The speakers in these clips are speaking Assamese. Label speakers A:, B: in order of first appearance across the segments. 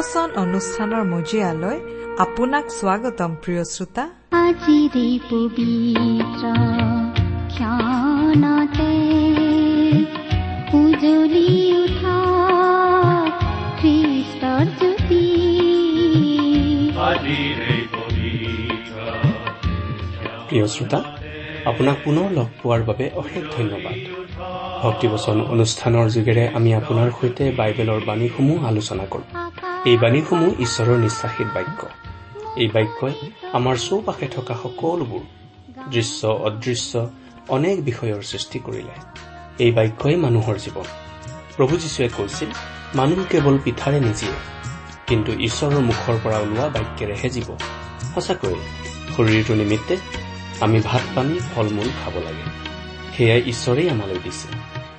A: ভক্তিবচন অনুষ্ঠানৰ মজিয়ালৈ আপোনাক স্বাগতম প্ৰিয় শ্ৰোতা।
B: আজিৰে পবিত্ৰ উজলি উঠা খ্ৰীষ্টৰ জ্যোতি।
C: প্ৰিয় শ্ৰোতা আপোনাক পুনৰ লগ পোৱাৰ বাবে অশেষ ধন্যবাদ। ভক্তিবচন অনুষ্ঠানৰ যোগেৰে আমি আপোনাৰ সৈতে বাইবেলৰ বাণীসমূহ আলোচনা কৰোঁ। এই বাণীসমূহ ঈশ্বৰৰ নিশ্বাসিত বাক্য। এই বাক্যই আমাৰ চৌপাশে থকা সকলোবোৰ দৃশ্য অদৃশ্য অনেক বিষয়ৰ সৃষ্টি কৰিলে। এই বাক্যই মানুহৰ জীৱন। প্ৰভু যীশুৱে কৈছিল মানুহ কেৱল পিঠাৰে নিজিয়ে কিন্তু ঈশ্বৰৰ মুখৰ পৰা ওলোৱা বাক্যেৰেহে জীৱ। সঁচাকৈয়ে শৰীৰটো নিমিত্তে আমি ভাত পানী ফল মূল খাব লাগে। সেয়াই ঈশ্বৰেই আমালৈ দিছে।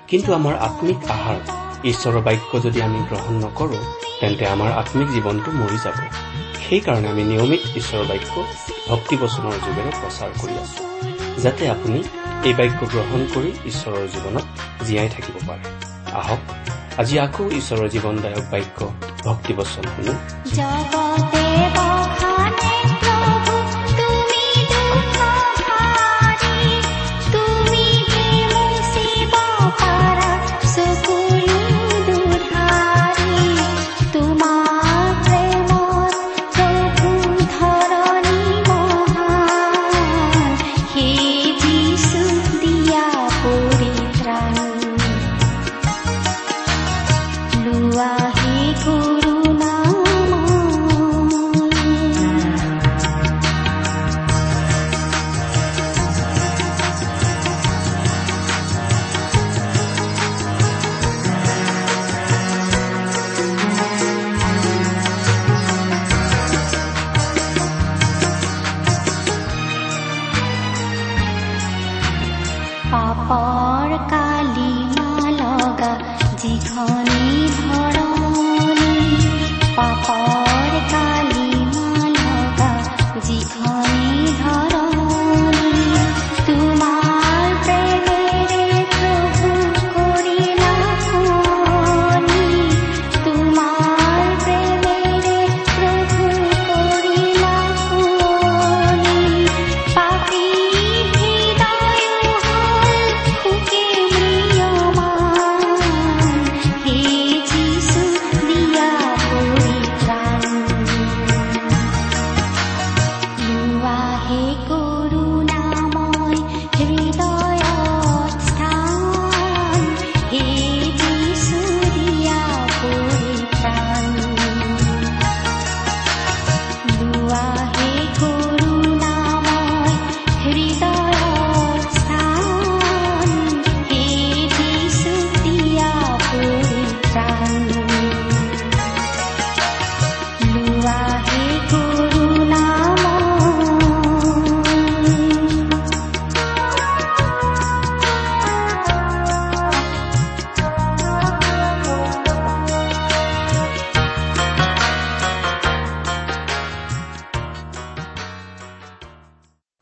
C: কিন্তু আমাৰ আত্মিক আহাৰ ঈশ্বৰৰ বাক্য যদি আমি গ্ৰহণ নকৰো তেন্তে আমাৰ আত্মিক জীৱনটো মৰি যাব। সেইকাৰণে আমি নিয়মিত ঈশ্বৰৰ বাক্য ভক্তিবচনৰ যোগেৰে প্ৰচাৰ কৰি আছো যাতে আপুনি এই বাক্য গ্ৰহণ কৰি ঈশ্বৰৰ জীৱনত জীয়াই থাকিব পাৰে। আহক আজি আকৌ ঈশ্বৰৰ জীৱনদায়ক বাক্য ভক্তিবচন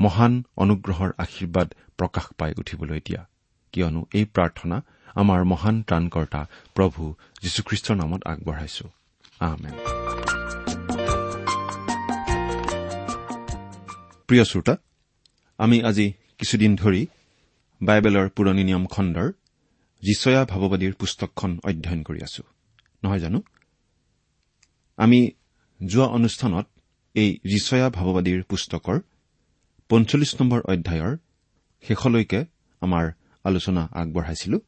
D: মহান অনুগ্ৰহৰ আশীৰ্বাদ প্ৰকাশ পাই উঠিবলৈ দিয়া। কিয়নো এই প্ৰাৰ্থনা আমাৰ মহান ত্ৰাণকৰ্তা প্ৰভু যীশুখ্ৰীষ্টৰ নামত আগবঢ়াইছো। প্ৰিয় শ্ৰোতা আমি আজি কিছুদিন ধৰি বাইবেলৰ পুৰণি নিয়ম খণ্ডৰ যিচয়া ভাৱবাদীৰ পুস্তকখন অধ্যয়ন কৰি আছো। নহয় জানো? আমি যোৱা অনুষ্ঠানত এই ৰিচয়া ভাৱবাদীৰ পুস্তকৰ পঞ্চল্লিছ নম্বৰ অধ্যায়ৰ শেষলৈকে আমাৰ আলোচনা আগবঢ়াইছিলো।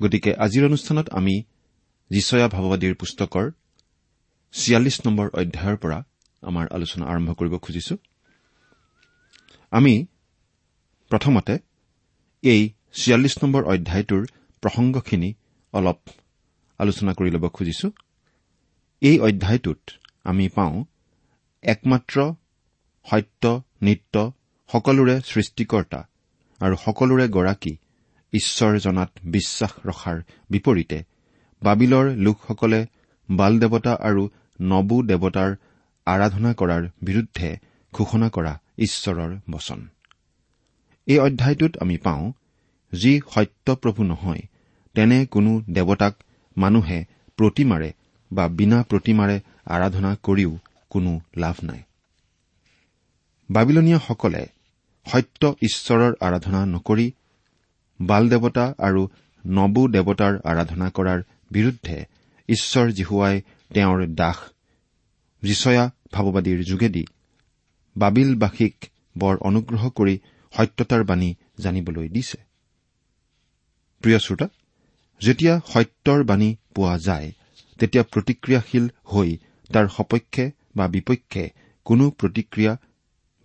D: গতিকে আজিৰ অনুষ্ঠানত আমি ৰিচয়া ভাৱবাদীৰ পুস্তকৰ ছিয়াল্লিছ নম্বৰ অধ্যায়ৰ পৰা আমাৰ আলোচনা আৰম্ভ কৰিব খুজিছো। আমি প্ৰথমতে এই ছিয়াল্লিছ নম্বৰ অধ্যায়টোৰ প্ৰসংগখিনি অলপ আলোচনা কৰি ল'ব খুজিছো। এই অধ্যায়টোত আমি পাওঁ একমাত্ৰ সত্য নিত্য সকলোৰে সৃষ্টিকৰ্তা আৰু সকলোৰে গৰাকী ঈশ্বৰ জনাত বিশ্বাস ৰখাৰ বিপৰীতে বাবিলৰ লোকসকলে বাল দেৱতা আৰু নবু দেৱতাৰ আৰাধনা কৰাৰ বিৰুদ্ধে ঘোষণা কৰা ঈশ্বৰৰ বচন। এই অধ্যায়টোত আমি পাওঁ যি সত্যপ্ৰভু নহয় তেনে কোনো দেৱতাক মানুহে প্ৰতিমাৰে বা বিনা প্ৰতিমাৰে আৰাধনা কৰিও কোনো লাভ নাই। বাবিলনীয়াসকলে সত্য ঈশ্বৰৰ আৰাধনা নকৰি বাল দেৱতা আৰু নবু দেৱতাৰ আৰাধনা কৰাৰ বিৰুদ্ধে ঈশ্বৰ জীহুৱাই তেওঁৰ দাস ৰিচয়া ভাৱবাদীৰ যোগেদি বাবিলবাসীক বৰ অনুগ্ৰহ কৰি সত্যতাৰ বাণী জানিবলৈ দিছে। প্ৰিয় শ্ৰোতা যেতিয়া সত্যৰ বাণী পোৱা যায় তেতিয়া প্ৰতিক্ৰিয়াশীল হৈ তাৰ সপক্ষে বা বিপক্ষে কোনো প্ৰতিক্ৰিয়া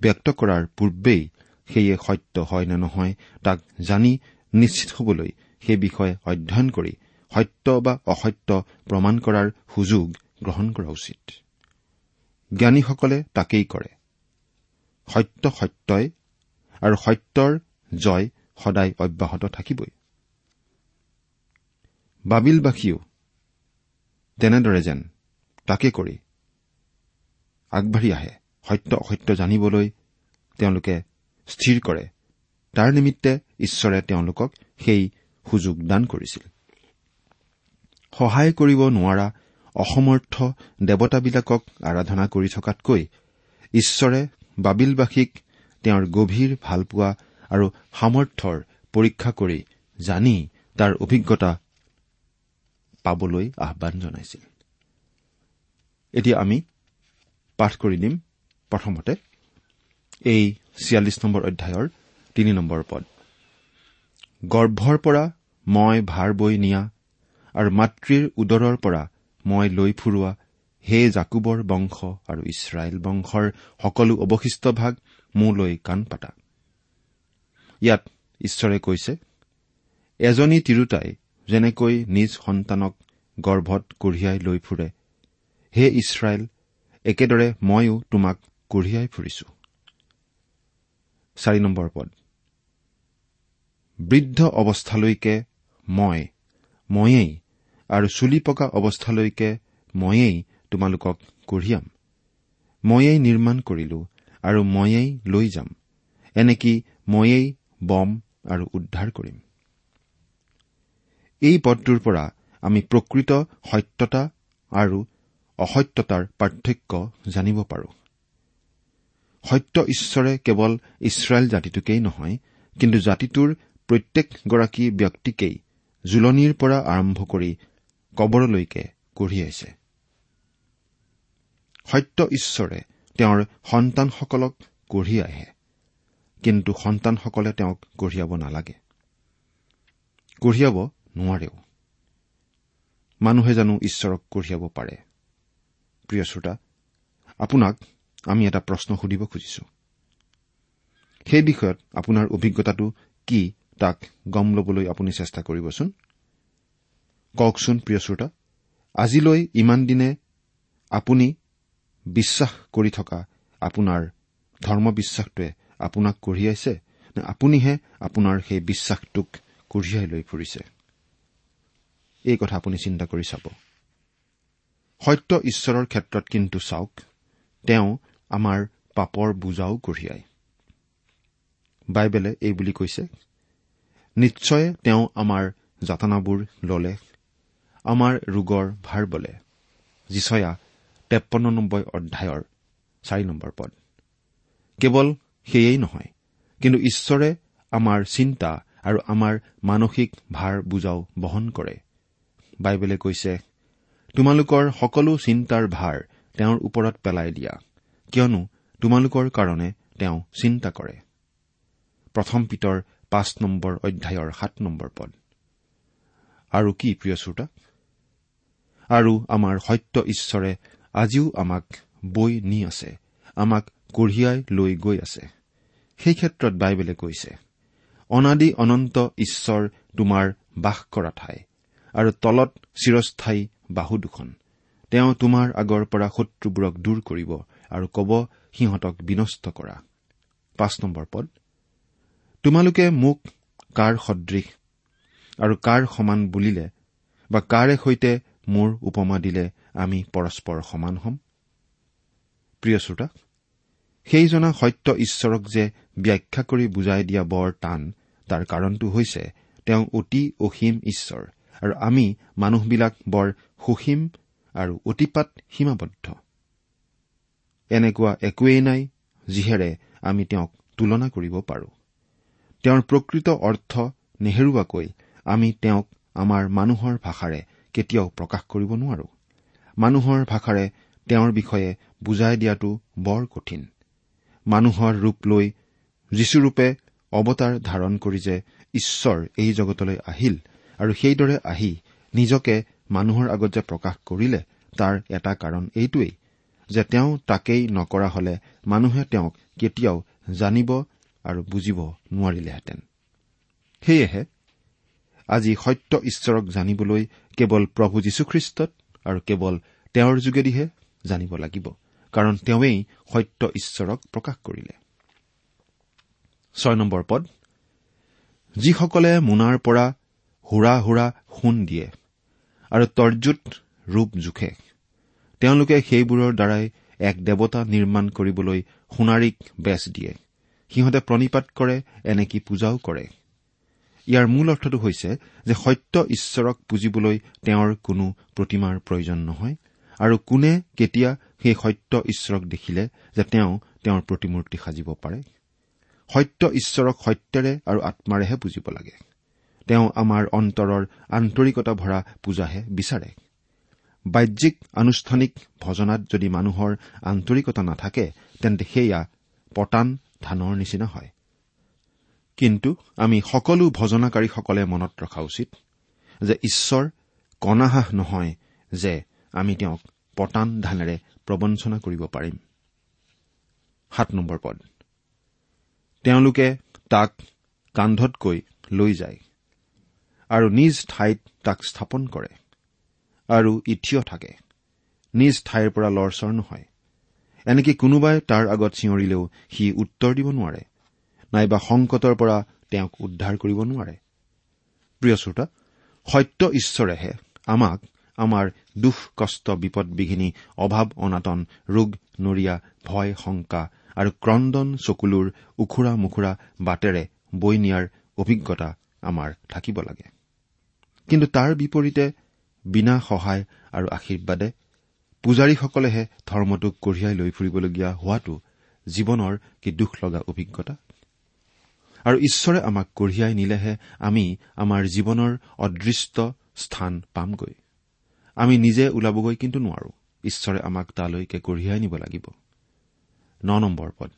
D: ব্যক্ত কৰাৰ পূৰ্বেই সেয়ে সত্য হয় নে নহয় তাক জানি নিশ্চিত হবলৈ সেই বিষয়ে অধ্যয়ন কৰি সত্য বা অসত্য প্ৰমাণ কৰাৰ সুযোগ গ্ৰহণ কৰা উচিত। জ্ঞানীসকলে তাকেই কৰে। সত্য সত্যই আৰু সত্যৰ জয় সদায় অব্যাহত থাকিবই। বাবিলবাসীও তেনেদৰে যেন তাকে কৰি আগবাঢ়ি আহে। সত্য অসত্য জানিবলৈ তেওঁলোকে স্থিৰ কৰে। তাৰ নিমিত্তে ঈশ্বৰে তেওঁলোকক সেই সুযোগ দান কৰিছিল। সহায় কৰিব নোৱাৰা অসমৰ্থ দেৱতাবিলাকক আৰাধনা কৰি থকাতকৈ ঈশ্বৰে বাবিলবাসীক তেওঁৰ গভীৰ ভালপোৱা আৰু সামৰ্থ্যৰ পৰীক্ষা কৰি জানি তাৰ অভিজ্ঞতা পাবলৈ আহান জনাইছিল। এতিয়া আমি পাঠ কৰি দিম। প্ৰথমতে এই ছিয়াল্লিছ নম্বৰ অধ্যায়ৰ তিনি নম্বৰ পদ। গৰ্ভৰ পৰা মই ভাৰ বৈ নিয়া আৰু মাতৃৰ উদৰৰ পৰা মই লৈ ফুৰোৱা হে জাকুবৰ বংশ আৰু ইছৰাইল বংশৰ সকলো অৱশিষ্ট ভাগ মোলৈ কাণ পাতা। ইয়াত ঈশ্বৰে কৈছে এজনী তিৰোতাই যেনেকৈ নিজ সন্তানক গৰ্ভত কঢ়িয়াই লৈ ফুৰে হে ইছৰাইল একেদৰে ময়ো তোমাক কঢ়িয়াই ফুৰিছো। পদ। বৃদ্ধ অৱস্থালৈকে মই ময়েই আৰু চুলি পকা অৱস্থালৈকে ময়েই তোমালোকক কঢ়িয়াম। ময়েই নিৰ্মাণ কৰিলো আৰু ময়েই লৈ যাম। এনেকি ময়েই বম আৰু উদ্ধাৰ কৰিম। এই পদটোৰ পৰা আমি প্ৰকৃত সত্যতা আৰু অসত্যতাৰ পাৰ্থক্য জানিব পাৰো। সত্য ঈশ্বৰে কেৱল ইছৰাইল জাতিটোকেই নহয় কিন্তু জাতিটোৰ প্ৰত্যেকগৰাকী ব্যক্তিকেই জোলনিৰ পৰা আৰম্ভ কৰি কবৰলৈকে কঢ়িয়াইছে সত্য ঈশ্বৰে তেওঁৰ সন্তানসকলক কঢ়িয়াই আহে কিন্তু সন্তানসকলে তেওঁক কঢ়িয়াব নালাগে। কঢ়িয়াব নোৱাৰেও। মানুহে জানো ঈশ্বৰক কঢ়িয়াব পাৰে। প্ৰিয় শ্ৰোতা আপোনাক আমি এটা প্ৰশ্ন সুধিব খুজিছো। সেই বিষয়ত আপোনাৰ অভিজ্ঞতাটো কি তাক গম ল'বলৈ আপুনি চেষ্টা কৰিবচোন। কওকচোন প্ৰিয় শ্ৰোতা আজিলৈ ইমান দিনে আপুনি বিশ্বাস কৰি থকা আপোনাৰ ধৰ্মবিশ্বাসটোৱে আপোনাক কঢ়িয়াইছে নে আপুনিহে আপোনাৰ সেই বিশ্বাসটোক কঢ়িয়াই লৈ ফুৰিছে? এই কথা আপুনি চিন্তা কৰি চাব। সত্য ঈশ্বৰৰ ক্ষেত্ৰত কিন্তু চাওক তেওঁ আমাৰ পাপৰ বুজাও কঢ়িয়ায় বাইবেলে এই বুলি কৈছে নিশ্চয় তেওঁ আমাৰ যাতনাবোৰ ললে আমাৰ ৰোগৰ ভাৰ বলে। যিচয়া তেপন্ন নম্বৰ অধ্যায়ৰ চাৰি নম্বৰ পদ। কেৱল সেয়েই নহয় কিন্তু ঈশ্বৰে আমাৰ চিন্তা আৰু আমাৰ মানসিক ভাৰ বুজাও বহন কৰে। বাইবেলে কৈছে তোমালোকৰ সকলো চিন্তাৰ ভাৰ তেওঁৰ ওপৰত পেলাই দিয়া। কিয়নো তোমালোকৰ কাৰণে তেওঁ চিন্তা কৰে। প্ৰথম পিতৰ পাঁচ নম্বৰ অধ্যায়ৰ সাত নম্বৰ পদ। আৰু কি প্ৰিয় শ্ৰোতা? আৰু আমাৰ সত্য ঈশ্বৰে আজিও আমাক বৈ নি আছে আমাক কঢ়িয়াই লৈ গৈ আছে। সেই ক্ষেত্ৰত বাইবেলে কৈছে অনাদি অনন্ত ঈশ্বৰ তোমাৰ বাস কৰা ঠাই আৰু তলত চিৰস্থায়ী বাহু দুখন। তেওঁ তোমাৰ আগৰ পৰা শত্ৰুবোৰক দূৰ কৰিব আৰু কব সিহঁতক বিনষ্ট কৰা। পাঁচ নম্বৰ পদ তোমালোকে মোক কাৰ সদৃশ আৰু কাৰ সমান বুলিলে বা কাৰে সৈতে মোৰ উপমা দিলে আমি পৰস্পৰ সমান হ'ম? প্ৰিয় শ্ৰোতা সেইজনা সত্য ঈশ্বৰক যে ব্যাখ্যা কৰি বুজাই দিয়া বৰ টান তাৰ কাৰণটো হৈছে তেওঁ অতি অসীম ঈশ্বৰ আৰু আমি মানুহবিলাক বৰ সুসীম আৰু অতিপাত সীমাবদ্ধ। এনেকুৱা একোৱেই নাই যিহেৰে আমি তেওঁক তুলনা কৰিব পাৰোঁ। তেওঁৰ প্ৰকৃত অৰ্থ নেহেৰুৱাকৈ আমি তেওঁক আমাৰ মানুহৰ ভাষাৰে কেতিয়াও প্ৰকাশ কৰিব নোৱাৰো। মানুহৰ ভাষাৰে তেওঁৰ বিষয়ে বুজাই দিয়াটো বৰ কঠিন। মানুহৰ ৰূপ লৈ যীশুৰূপে অৱতাৰ ধাৰণ কৰি যে ঈশ্বৰ এই জগতলৈ আহিল আৰু সেইদৰে আহি নিজকে মানুহৰ আগত যে প্ৰকাশ কৰিলে তাৰ এটা কাৰণ এইটোৱেই যে তেওঁ তাকেই নকৰা হলে মানুহে তেওঁক কেতিয়াও জানিব আৰু বুজিব নোৱাৰিলেহেঁতেন। সেয়েহে আজি সত্য ঈশ্বৰক জানিবলৈ কেৱল প্ৰভু যীশুখ্ৰীষ্টত আৰু কেৱল তেওঁৰ যোগেদিহে জানিব লাগিব কাৰণ তেওঁৱেই সত্য ঈশ্বৰক প্ৰকাশ কৰিলে। পদ যিসকলে মোনাৰ পৰা হুৰা হুৰা সোণ দিয়ে আৰু তৰ্জুত ৰূপ জোখে তেওঁলোকে সেইবোৰৰ দ্বাৰাই এক দেৱতা নিৰ্মাণ কৰিবলৈ সোণাৰীক বেচ দিয়ে। সিহঁতে প্ৰণিপাত কৰে এনেকি পূজাও কৰে। ইয়াৰ মূল অৰ্থটো হৈছে যে সত্য ঈশ্বৰক পুজিবলৈ তেওঁৰ কোনো প্ৰতিমাৰ প্ৰয়োজন নহয় আৰু কোনে কেতিয়া সেই সত্য ঈশ্বৰক দেখিলে যে তেওঁ তেওঁৰ প্ৰতিমূৰ্তি সাজিব পাৰে। সত্য ঈশ্বৰক সত্যেৰে আৰু আত্মাৰেহে পুজিব লাগে। তেওঁ আমাৰ অন্তৰৰ আন্তৰিকতা ভৰা পূজাহে বিচাৰে। বাহ্যিক আনুষ্ঠানিক ভজনাত যদি মানুহৰ আন্তৰিকতা নাথাকে তেন্তে সেয়া পতান ধানৰ নিচিনা হয়। কিন্তু আমি সকলো ভজনাকাৰীসকলে মনত ৰখা উচিত যে ঈশ্বৰ কণাহাস নহয় যে আমি তেওঁক পতান ধানেৰে প্ৰবঞ্চনা কৰিব পাৰিম। পদ। তেওঁলোকে তাক কান্ধতকৈ লৈ যায় আৰু নিজ ঠাইত তাক স্থাপন কৰে। আৰু ইথিয় থাকে। নিজ ঠাইৰ পৰা লৰচৰ নহয়। এনেকে কোনোবাই তাৰ আগত চিঞৰিলেও সি উত্তৰ দিব নোৱাৰে। নাইবা সংকটৰ পৰা তেওঁক উদ্ধাৰ কৰিব নোৱাৰে। প্ৰিয় শ্ৰোতা সত্য ঈশ্বৰেহে আমাক আমাৰ দুখ কষ্ট বিপদবিঘিনি অভাৱ অনাটন ৰোগ নৰিয়া ভয় শংকা আৰু ক্ৰদন চকুলোৰ উখুৰা মুখুৰা বাটেৰে বৈ নিয়াৰ অভিজ্ঞতা আমাৰ থাকিব লাগে। কিন্তু তাৰ বিপৰীতে বিনা সহায় আৰু আশীৰ্বাদে পূজাৰীসকলেহে ধৰ্মটোক কঢ়িয়াই লৈ ফুৰিবলগীয়া হোৱাটো জীৱনৰ কি দুখ লগা অভিজ্ঞতা? আৰু ঈশ্বৰে আমাক কঢ়িয়াই নিলেহে আমি আমাৰ জীৱনৰ অদৃষ্ট স্থান পামগৈ। আমি নিজে ওলাবগৈ কিন্তু নোৱাৰো। ঈশ্বৰে আমাক তালৈকে কঢ়িয়াই নিব লাগিব। ন নম্বৰ পদ।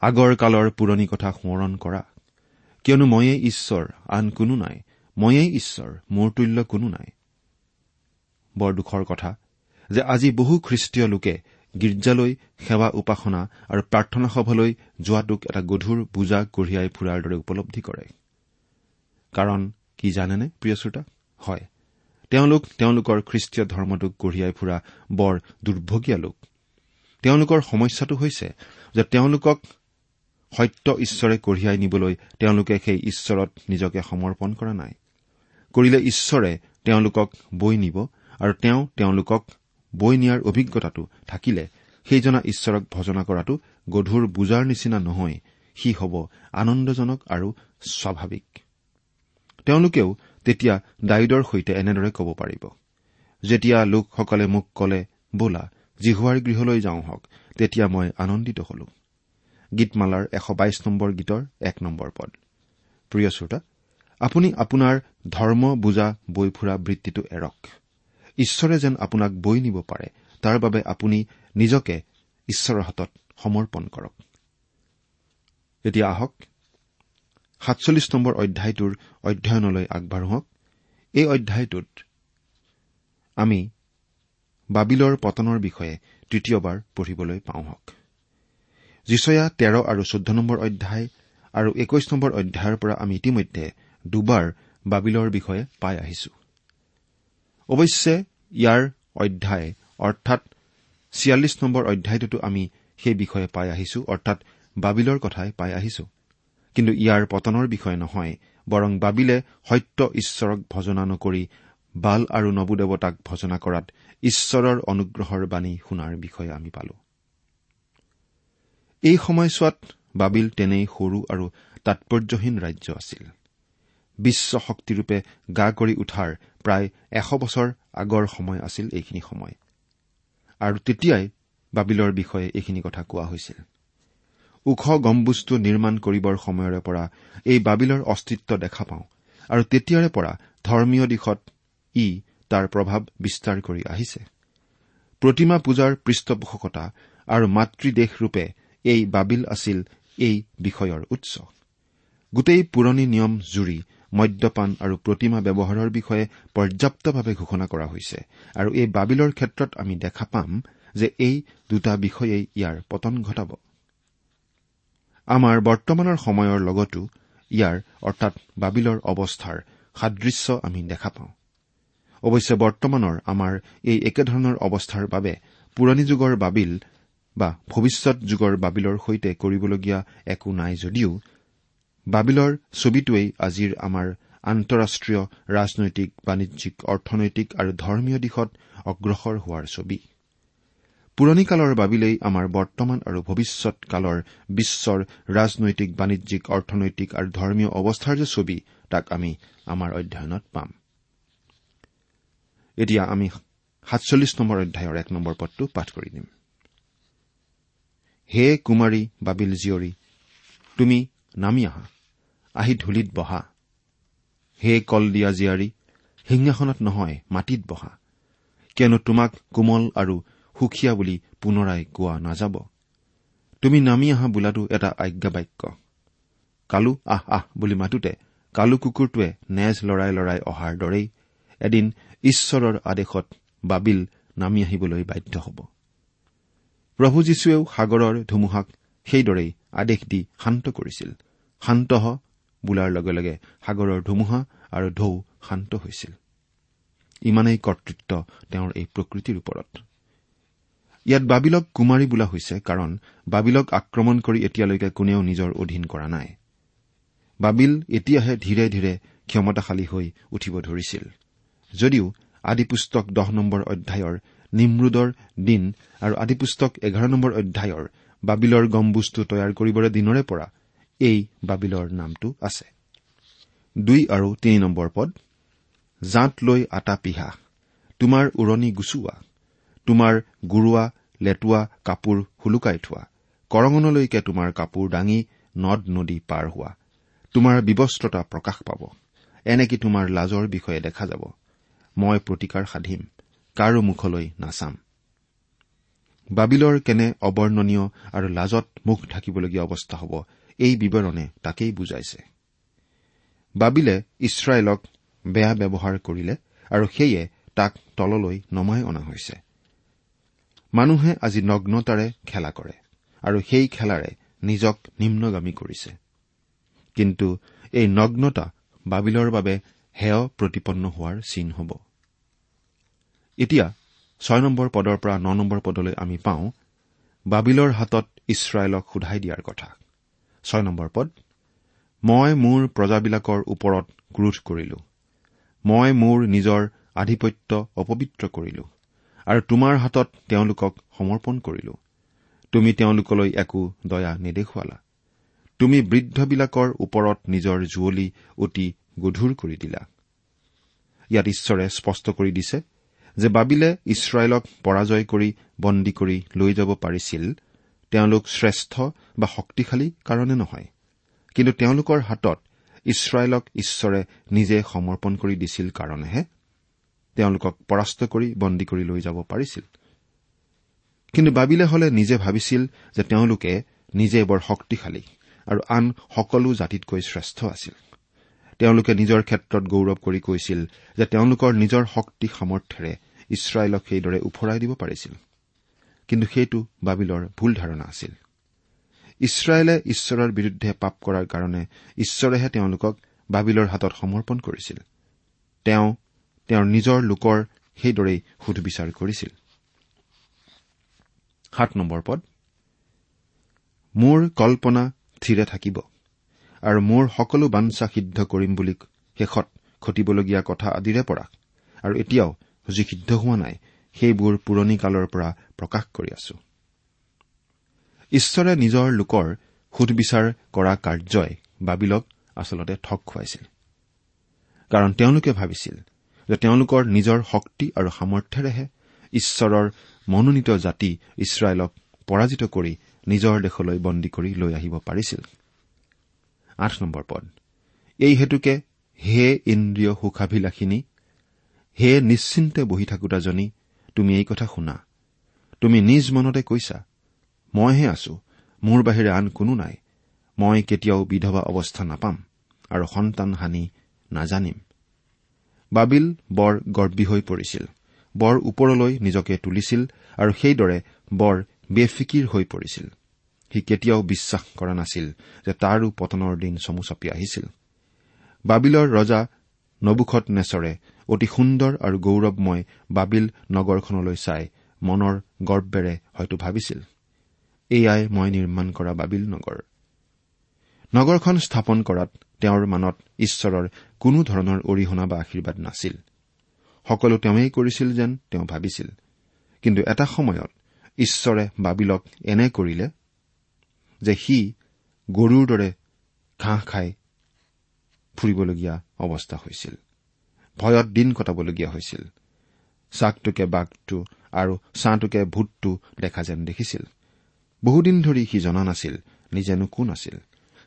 D: আগৰ কালৰ পুৰণি কথা সোঁৱৰণ কৰা। কিয়নো ময়েই ঈশ্বৰ আন কোনো নাই। ময়েই ঈশ্বৰ মোৰ তুল্য কোনো নাই। বৰ দুখৰ কথা যে আজি বহু খ্ৰীষ্টীয় লোকে গীৰ্জালৈ সেৱা উপাসনা আৰু প্ৰাৰ্থনা সভালৈ যোৱাটোক এটা গধুৰ বোজা কঢ়িয়াই ফুৰাৰ দৰে উপলব্ধি কৰে। কাৰণ কি জানেনে প্ৰিয় শ্ৰোতা? হয় তেওঁলোক তেওঁলোকৰ খ্ৰীষ্টীয় ধৰ্মটোক কঢ়িয়াই ফুৰা বৰ দুৰ্ভগীয়া লোক। তেওঁলোকৰ সমস্যাটো হৈছে যে তেওঁলোকক সত্য ঈশ্বৰে কঢ়িয়াই নিবলৈ তেওঁলোকে সেই ঈশ্বৰত নিজকে সমৰ্পণ কৰা নাই। কৰিলে ঈশ্বৰে তেওঁলোকক বৈ নিব আৰু তেওঁ তেওঁলোকক বৈ নিয়াৰ অভিজ্ঞতাটো থাকিলে সেইজনা ঈশ্বৰক ভজনা কৰাটো গধুৰ বুজাৰ নিচিনা নহয় সি হ'ব আনন্দজনক আৰু স্বাভাৱিক। তেওঁলোকেও তেতিয়া ডায়ুদৰ সৈতে এনেদৰে ক'ব পাৰিব যেতিয়া লোকসকলে মোক কলে বোলা জিহুৱাৰ গৃহলৈ যাওঁ হওক তেতিয়া মই আনন্দিত হলো। গীতমালাৰ এশ বাইশ নম্বৰ গীতৰ এক নম্বৰ পদ। প্ৰিয় শ্ৰোতা আপুনি আপোনাৰ ধৰ্ম বুজা বৈ ফুৰা বৃত্তিটো এৰক। ঈশ্বৰে যেন আপোনাক বৈ নিব পাৰে তাৰ বাবে আপুনি নিজকে ঈশ্বৰৰ হাতত সমৰ্পণ কৰক। এতিয়া আহক সাতচল্লিছ নম্বৰ অধ্যায়টোৰ অধ্যয়নলৈ আগবাঢ়োহক এই অধ্যায়টোত আমি বাবিলৰ পতনৰ বিষয়ে তৃতীয়বাৰ পঢ়িবলৈ পাওঁহক। যিচয়া তেৰ আৰু চৈধ্য নম্বৰ অধ্যায় আৰু একৈশ নম্বৰ অধ্যায়ৰ পৰা আমি ইতিমধ্যে দুবাৰ বাবিলৰ বিষয়ে পাই আহিছো। অৱশ্যে ইয়াৰ অধ্যায় অৰ্থাৎ ছিয়াল্লিছ নম্বৰ অধ্যায়টোতো আমি সেই বিষয়ে পাই আহিছো অৰ্থাৎ বাবিলৰ কথাই পাই আহিছো। কিন্তু ইয়াৰ পতনৰ বিষয়ে নহয় বৰং বাবিলে সত্য ঈশ্বৰক ভজনা নকৰি বাল আৰু নবুদেৱতাক ভজনা কৰাত ঈশ্বৰৰ অনুগ্ৰহৰ বাণী শুনাৰ বিষয়ে আমি পালো। এই সময়ছোৱাত বাবিল তেনেই সৰু আৰু তাৎপৰ্যহীন ৰাজ্য আছিল। বিশ্ব শক্তিৰূপে গা কৰি উঠাৰ প্ৰায় এশ বছৰ আগৰ সময় আছিল এইখিনি সময়। আৰু তেতিয়াই বাবিলৰ বিষয়ে এইখিনি কথা কোৱা হৈছিল। ওখ গম্বুজটো নিৰ্মাণ কৰিবৰ সময়ৰে পৰা এই বাবিলৰ অস্তিত্ব দেখা পাওঁ আৰু তেতিয়াৰে পৰা ধৰ্মীয় দিশত ই তাৰ প্ৰভাৱ বিস্তাৰ কৰি আহিছে। প্ৰতিমা পূজাৰ পৃষ্ঠপোষকতা আৰু মাতৃদেশৰূপে এই বাবিল আছিল এই বিষয়ৰ উৎস। গোটেই পুৰণি নিয়ম জুৰি মদ্যপান আৰু প্ৰতিমা ব্যৱহাৰৰ বিষয়ে পৰ্যাপ্তভাৱে ঘোষণা কৰা হৈছে। আৰু এই বাবিলৰ ক্ষেত্ৰত আমি দেখা পাম যে এই দুটা বিষয়েই ইয়াৰ পতন ঘটাব। আমাৰ বৰ্তমানৰ সময়ৰ লগতো ইয়াৰ অৰ্থাৎ বাবিলৰ অৱস্থাৰ সাদৃশ্য আমি দেখা পাওঁ। অৱশ্যে বৰ্তমানৰ আমাৰ এই একেধৰণৰ অৱস্থাৰ বাবে পুৰণি যুগৰ বাবিল বা ভৱিষ্যৎ যুগৰ বাবিলৰ সৈতে কৰিবলগীয়া একো নাই যদিও বাবিলৰ ছবিটোৱেই আজিৰ আমাৰ আন্তঃৰাষ্ট্ৰীয় ৰাজনৈতিক বাণিজ্যিক অৰ্থনৈতিক আৰু ধৰ্মীয় দিশত অগ্ৰসৰ হোৱাৰ ছবি। পুৰণি কালৰ বাবিলেই আমাৰ বৰ্তমান আৰু ভৱিষ্যৎ কালৰ বিশ্বৰ ৰাজনৈতিক বাণিজ্যিক অৰ্থনৈতিক আৰু ধৰ্মীয় অৱস্থাৰ যে ছবি তাক আমি আমাৰ অধ্যয়নত পাম। এতিয়া আমি সাতচল্লিছ নম্বৰ অধ্যায়ৰ এক নম্বৰ পদটো পাঠ কৰি দিম। হে কুমাৰী বাবিল জীয়ৰী তুমি নামি আহা। আহি ধূলিত বহা। হে কলদিয়া জীয়াৰী সিংহাসনত নহয় মাটিত বহা। কিয়নো তোমাক কোমল আৰু সুখীয়া বুলি পুনৰাই কোৱা নাযাব। তুমি নামি আহা বোলাটো এটা আজ্ঞা বাক্য কালু আহ আহ বুলি মাতোতে কালু কুকুৰটোৱে নেজ লৰাই লৰাই অহাৰ দৰেই এদিন ঈশ্বৰৰ আদেশত বাবিল নামি আহিবলৈ বাধ্য হ'ব। প্ৰভু যীশুৱেও সাগৰৰ ধুমুহাক সেইদৰেই আদেশ দি শান্ত কৰিছিল। শান্ত হ বোলাৰ লগে লগে সাগৰৰ ধুমুহা আৰু ঢৌ শান্ত হৈছিল। ইমানেই কৰ্তৃত্ব তেওঁৰ এই প্ৰকৃতিৰ ওপৰত। ইয়াত বাবিলক কুমাৰী বোলা হৈছে কাৰণ বাবিলক আক্ৰমণ কৰি এতিয়ালৈকে কোনেও নিজৰ অধীন কৰা নাই। বাবিল এতিয়াহে ধীৰে ধীৰে ক্ষমতাশালী হৈ উঠিব ধৰিছিল। যদিও আদিপুস্তক দহ নম্বৰ অধ্যায়ৰ নিমৰুদৰ দিন আৰু আদিপুস্তক এঘাৰ নম্বৰ অধ্যায়ৰ বাবিলৰ গম্বুজটো তৈয়াৰ কৰিবৰে দিনৰে পৰা এই বাবিলৰ নামটো আছে। দুই আৰু তিনি নম্বৰ পদ জাঁত লৈ আটা পিহা তোমাৰ উৰণি গুচোৱা তোমাৰ গুৰুৱা লেটুৱা কাপোৰ হুলুকাই থোৱা কৰঙনলৈকে তোমাৰ কাপোৰ দাঙি নদ নদী পাৰ হোৱা তোমাৰ বিবস্ত্ৰতা প্ৰকাশ পাব এনেকে তোমাৰ লাজৰ বিষয়ে দেখা যাব? মই প্ৰতিকাৰ সাধিম কাৰো মুখলৈ নাচাম। বাবিলৰ কেনে অবৰ্ণনীয় আৰু লাজত মুখ ঢাকিবলগীয়া অৱস্থা হ'ব এই বিৱৰণে তাকেই বুজাইছে। বাবিলে ইছৰাইলক বেয়া ব্যৱহাৰ কৰিলে আৰু সেয়ে তাক তললৈ নমাই অনা হৈছে। মানুহে আজি নগ্নতাৰে খেলা কৰে আৰু সেই খেলাৰে নিজক নিম্নগামী কৰিছে। কিন্তু এই নগ্নতা বাবিলৰ বাবে হেয় প্ৰতিপন্ন হোৱাৰ চিন হ'ব। এতিয়া ছয় নম্বৰ পদৰ পৰা ন নম্বৰ পদলৈ আমি পাওঁ বাবিলৰ হাতত ইছৰাইলক সোধাই দিয়াৰ কথা। ছয় নম্বৰ পদ মই মোৰ প্ৰজাবিলাকৰ ওপৰত ক্ৰোধ কৰিলো। মই মোৰ নিজৰ আধিপত্য অপবিত্ৰ কৰিলো আৰু তোমাৰ হাতত তেওঁলোকক সমৰ্পণ কৰিলো। তুমি তেওঁলোকলৈ একো দয়া নেদেখুৱালা। তুমি বৃদ্ধবিলাকৰ ওপৰত নিজৰ জুৱলি অতি গধুৰ কৰি দিলা। ইয়াত ঈশ্বৰে স্পষ্ট কৰি দিছে যে বাবিলে ইছৰাইলক পৰাজয় কৰি বন্দী কৰি লৈ যাব পাৰিছিল তেওঁলোক শ্ৰেষ্ঠ বা শক্তিশালী কাৰণে নহয়। কিন্তু তেওঁলোকৰ হাতত ইছৰাইলক ঈশ্বৰে নিজে সমৰ্পণ কৰি দিছিল কাৰণেহে তেওঁলোকক পৰাস্ত কৰি বন্দী কৰি লৈ যাব পাৰিছিল। কিন্তু বাবিলে হলে নিজে ভাবিছিল যে তেওঁলোকে নিজে বৰ শক্তিশালী আৰু আন সকলো জাতিতকৈ শ্ৰেষ্ঠ আছিল। তেওঁলোকে নিজৰ ক্ষেত্ৰত গৌৰৱ কৰি কৈছিল যে তেওঁলোকৰ নিজৰ শক্তি সামৰ্থ্যেৰে ইছৰাইলক সেইদৰে ওফৰাই দিব পাৰিছিল। কিন্তু সেইটো বাবিলৰ ভুল ধাৰণা আছিল। ইছৰাইলে ঈশ্বৰৰ বিৰুদ্ধে পাপ কৰাৰ কাৰণে ঈশ্বৰেহে তেওঁলোকক বাবিলৰ হাতত সমৰ্পণ কৰিছিল। তেওঁ তেওঁৰ নিজৰ লোকৰ সেইদৰেই সুধবিচাৰ কৰিছিল। মোৰ কল্পনা থিৰে থাকিব আৰু মোৰ সকলো বাঞ্ছা সিদ্ধ কৰিম বুলি শেষত ঘটিবলগীয়া কথা আদিৰে পৰা আৰু এতিয়াও যি সিদ্ধ হোৱা নাই সেইবোৰ পুৰণি কালৰ পৰা প্ৰকাশ কৰি আছো। ঈশ্বৰে নিজৰ লোকৰ সুধবিচাৰ কৰা কাৰ্যই বাবিলক আচলতে ঠগ খুৱাইছিল। কাৰণ তেওঁলোকে ভাবিছিল যে তেওঁলোকৰ নিজৰ শক্তি আৰু সামৰ্থ্যেৰেহে ঈশ্বৰৰ মনোনীত জাতি ইছৰাইলক পৰাজিত কৰি নিজৰ দেশলৈ বন্দী কৰি লৈ আহিব পাৰিছিল। এই হেতুকে হে ইন্দ্ৰিয় সুখাভিলাষিনী হে নিশ্চিন্তে বহি থাকোতাজনী তুমি এই কথা শুনা। তুমি নিজ মনতে কৈছা মইহে আছো মোৰ বাহিৰে আন কোনো নাই মই কেতিয়াও বিধৱা অৱস্থা নাপাম আৰু সন্তান হানি নাজানিম। বাবিল বৰ গৰ্বী হৈ পৰিছিল বৰ ওপৰলৈ নিজকে তুলিছিল আৰু সেইদৰে বৰ বেফিকিৰ হৈ পৰিছিল। সি কেতিয়াও বিশ্বাস কৰা নাছিল যে তাৰো পতনৰ দিন চমু চাপি আহিছিল। বাবিলৰ ৰজা নবুখত নেচৰে অতি সুন্দৰ আৰু গৌৰৱময় বাবিল নগৰখনলৈ চাই মনৰ গৰ্বেৰে হয়তো ভাবিছিল এয়াই মই নিৰ্মাণ কৰা বাবিল নগৰ। নগৰখন স্থাপন কৰাত তেওঁৰ মানত ঈশ্বৰৰ কোনো ধৰণৰ অৰিহণা বা আশীৰ্বাদ নাছিল। সকলো তেওঁই কৰিছিল যেন তেওঁ ভাবিছিল। কিন্তু এটা সময়ত ঈশ্বৰে বাবিলক এনে কৰিলে যে সি গৰুৰ দৰে ঘাঁহ খাই ফুৰিবলগীয়া অৱস্থা হৈছিল। ভয়ত দিন কটাবলগীয়া হৈছিল। চাকটোকে বাঘটো আৰু ছাঁটোকে ভূতটো দেখা যেন দেখিছিল। বহুদিন ধৰি সি জনা নাছিল নিজেনো কোন আছিল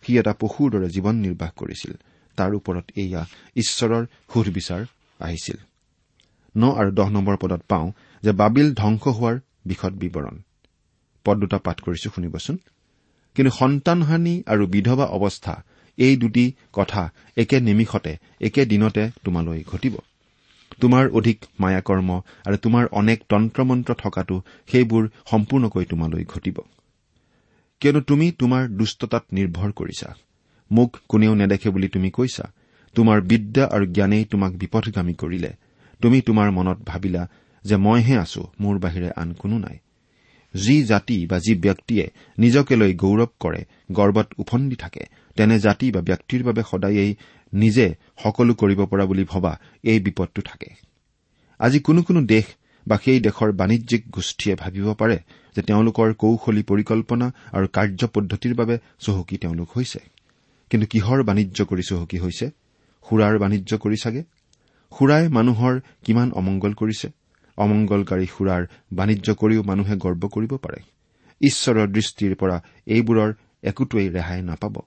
D: সি এটা পশুৰ দৰে জীৱন নিৰ্বাহ কৰিছিল। তাৰ ওপৰত এয়া ঈশ্বৰৰ সুধবিচাৰ আহিছিল। ন আৰু দহ নম্বৰ পদত পাওঁ যে বাবিল ধ্বংস হোৱাৰ বিশদ বিৱৰণ। পদ দুটা পাঠ কৰিছো শুনিবচোন। কিন্তু সন্তানহানি আৰু বিধৱা অৱস্থা এই দুটি কথা একে নিমিষতে একে দিনতে তোমালৈ ঘটিব। তোমাৰ অধিক মায়াকৰ্ম আৰু তোমাৰ অনেক তন্ত্ৰ মন্ত্ৰ থকাটো সেইবোৰ সম্পূৰ্ণকৈ তোমালৈ ঘটিব। কিয়নো তুমি তোমাৰ দুষ্টতাত নিৰ্ভৰ কৰিছা। মোক কোনেও নেদেখে বুলি তুমি কৈছা। তোমাৰ বিদ্যা আৰু জ্ঞানেই তোমাক বিপথগামী কৰিলে। তুমি তোমাৰ মনত ভাবিলা যে মইহে আছো মোৰ বাহিৰে আন কোনো নাই। যি জাতি বা যি ব্যক্তিয়ে নিজকে লৈ গৌৰৱ কৰে গৰ্বত উফন্দি থাকে তেনে জাতি বা ব্যক্তিৰ বাবে সদায়েই নিজে সকলো কৰিব পৰা বুলি ভবা এই বিপদটো থাকে। আজি কোনো কোনো দেশ বা সেই দেশৰ বাণিজ্যিক গোষ্ঠীয়ে ভাবিব পাৰে যে তেওঁলোকৰ কৌশলী পৰিকল্পনা আৰু কাৰ্যপদ্ধতিৰ বাবে চহকী তেওঁলোক হৈছে। কিন্তু কিহৰ বাণিজ্য কৰি চহকী হৈছে? সুৰাৰ বাণিজ্য কৰি চাগে? সুৰাই মানুহৰ কিমান অমংগল কৰিছে? অমংগলকাৰী সুৰাৰ বাণিজ্য কৰিও মানুহে গৰ্ব কৰিব পাৰে। ঈশ্বৰৰ দৃষ্টিৰ পৰা এইবোৰৰ একোটোৱেই ৰেহাই নাপাব।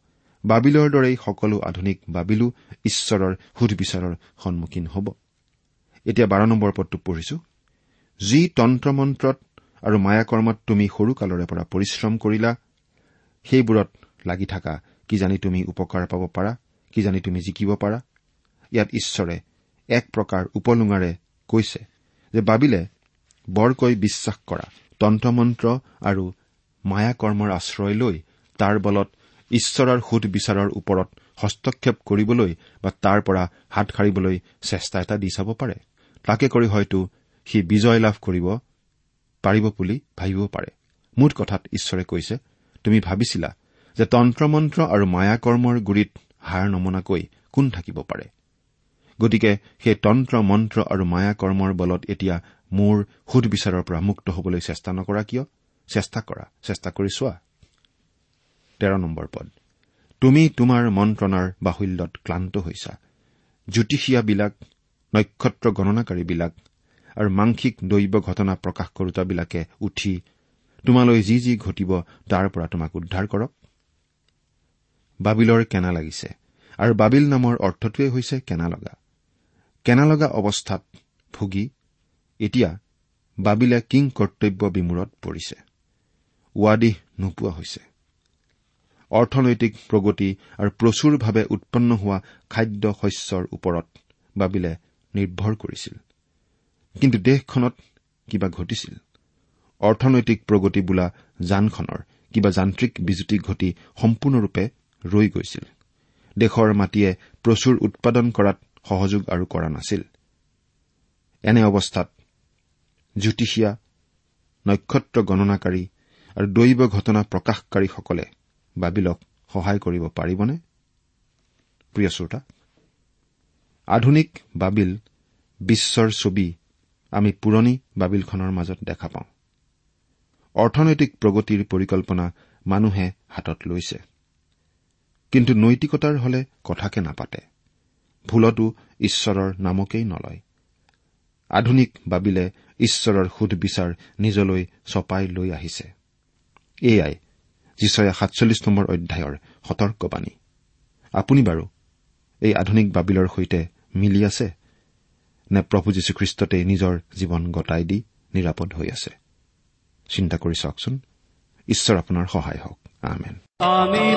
D: বাবিলৰ দৰেই সকলো আধুনিক বাবিলো ঈশ্বৰৰ সুধবিচাৰৰ সন্মুখীন হ'ব। এতিয়া বাৰ নম্বৰ পদটো পঢ়িছো। যি তন্ত্ৰ মন্ত্ৰত আৰু মায়াকৰ্মত তুমি সৰুকালৰে পৰা পৰিশ্ৰম কৰিলা সেইবোৰত লাগি থকা কিজানি তুমি উপকাৰ পাব পাৰা কিজানি তুমি জিকিব পাৰা। ইয়াত ঈশ্বৰে এক প্ৰকাৰ উপলুঙাৰে কৈছে যে বাবিলে বৰকৈ বিশ্বাস কৰা তন্ত্ৰমন্ত্ৰ আৰু মায়াকৰ্মৰ আশ্ৰয় লৈ তাৰ বলত ঈশ্বৰৰ সুধবিচাৰৰ ওপৰত হস্তক্ষেপ কৰিবলৈ বা তাৰ পৰা হাত সাৰিবলৈ চেষ্টা এটা দি চাব পাৰে। তাকে কৰি হয়তো সি বিজয় লাভ কৰিব পাৰিব বুলি ভাবিব পাৰে। মুঠ কথাত ঈশ্বৰে কৈছে তুমি ভাবিছিলা যে তন্ত্ৰমন্ত্ৰ আৰু মায়াকৰ্মৰ গুৰিত হাৰ নমনাকৈ কোন থাকিব পাৰে? গতিকে সেই তন্ত্ৰ মন্ত্ৰ আৰু মায়া কৰ্মৰ বলত এতিয়া মোৰ সুধবিচাৰৰ পৰা মুক্ত হবলৈ চেষ্টা নকৰা কিয়? চেষ্টা কৰা চেষ্টা কৰি চোৱা। তেৰ নম্বৰ পদ। তুমি তোমাৰ মন্ত্ৰণাৰ বাহুল্যত ক্লান্ত হৈছা। জ্যোতিষীয়াবিলাক নক্ষত্ৰ গণনাকাৰীবিলাক আৰু মাংসিক দৈৱ ঘটনা প্ৰকাশ কৰোতাবিলাকে উঠি তোমালৈ যি যি ঘটিব তাৰ পৰা তোমাক উদ্ধাৰ কৰক। বাবিলৰ কেনা লাগিছে আৰু বাবিল নামৰ অৰ্থটোৱে হৈছে কেনা লগা। কেনা লগা অৱস্থাত ভুগি এতিয়া বাবিলে কিং কৰ্তব্য বিমূৰত পৰিছে। ৱাদিহ নোপোৱা হৈছে। অৰ্থনৈতিক প্ৰগতি আৰু প্ৰচুৰভাৱে উৎপন্ন হোৱা খাদ্য শস্যৰ ওপৰত বাবিলে নিৰ্ভৰ কৰিছিল। কিন্তু দেশখনত কিবা ঘটিছিল? অৰ্থনৈতিক প্ৰগতি বোলা যানখনৰ কিবা যান্ত্ৰিক বিজুতি ঘটি সম্পূৰ্ণৰূপে ৰৈ গৈছিল। দেশৰ মাটিয়ে প্ৰচুৰ উৎপাদন কৰাত সহযোগ আৰু কৰা নাছিল। এনে অৱস্থাত জ্যোতিষীয়া নক্ষত্ৰ গণনাকাৰী আৰু দৈৱ ঘটনা প্ৰকাশকাৰীসকলে বাবিলক সহায় কৰিব পাৰিবনে? প্ৰিয় শ্ৰোতা আধুনিক বাবিল বিশ্বৰ ছবি আমি পুৰণি বাবিলখনৰ মাজত দেখা পাওঁ। অৰ্থনৈতিক প্ৰগতিৰ পৰিকল্পনা মানুহে হাতত লৈছে। কিন্তু নৈতিকতাৰ হলে কথাকে নাপাতে। ভুলতো ঈশ্বৰৰ নামকেই নলয়। আধুনিক বাবিলে ঈশ্বৰৰ সুধবিচাৰ নিজলৈ চপাই লৈ আহিছে। এয়াই যিচয়া সাতচল্লিছ নম্বৰ অধ্যায়ৰ সতৰ্কবাণী। আপুনি বাৰু এই আধুনিক বাবিলৰ সৈতে মিলি আছে? নে প্ৰভু যীশুখ্ৰীষ্টতে নিজৰ জীৱন গতাই দি নিৰাপদ হৈ আছে? চিন্তা কৰি চাওকচোন। ঈশ্বৰ আপোনাৰ সহায় হওক। আমেন।
E: আমি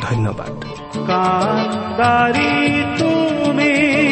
F: ধন্যবাদ।
E: তুমি